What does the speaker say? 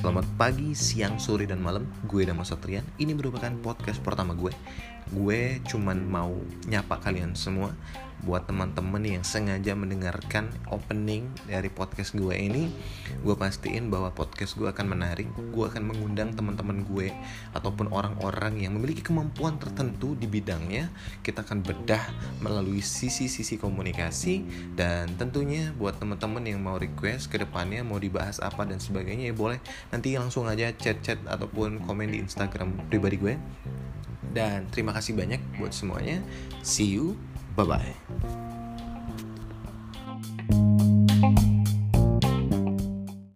Selamat pagi, siang, sore, dan malam. Gue Dama Satrian. Ini merupakan podcast pertama gue. Gue cuman mau nyapa kalian semua buat teman-teman yang sengaja mendengarkan opening dari podcast gue ini gue pastiin bahwa podcast gue akan menarik gue akan mengundang teman-teman gue ataupun orang-orang yang memiliki kemampuan tertentu di bidangnya. Kita akan bedah melalui sisi-sisi komunikasi dan tentunya buat teman-teman yang mau request ke depannya mau dibahas apa dan sebagainya ya boleh nanti langsung aja chat-chat ataupun komen di Instagram pribadi gue dan terima kasih banyak buat semuanya. See you Bye bye.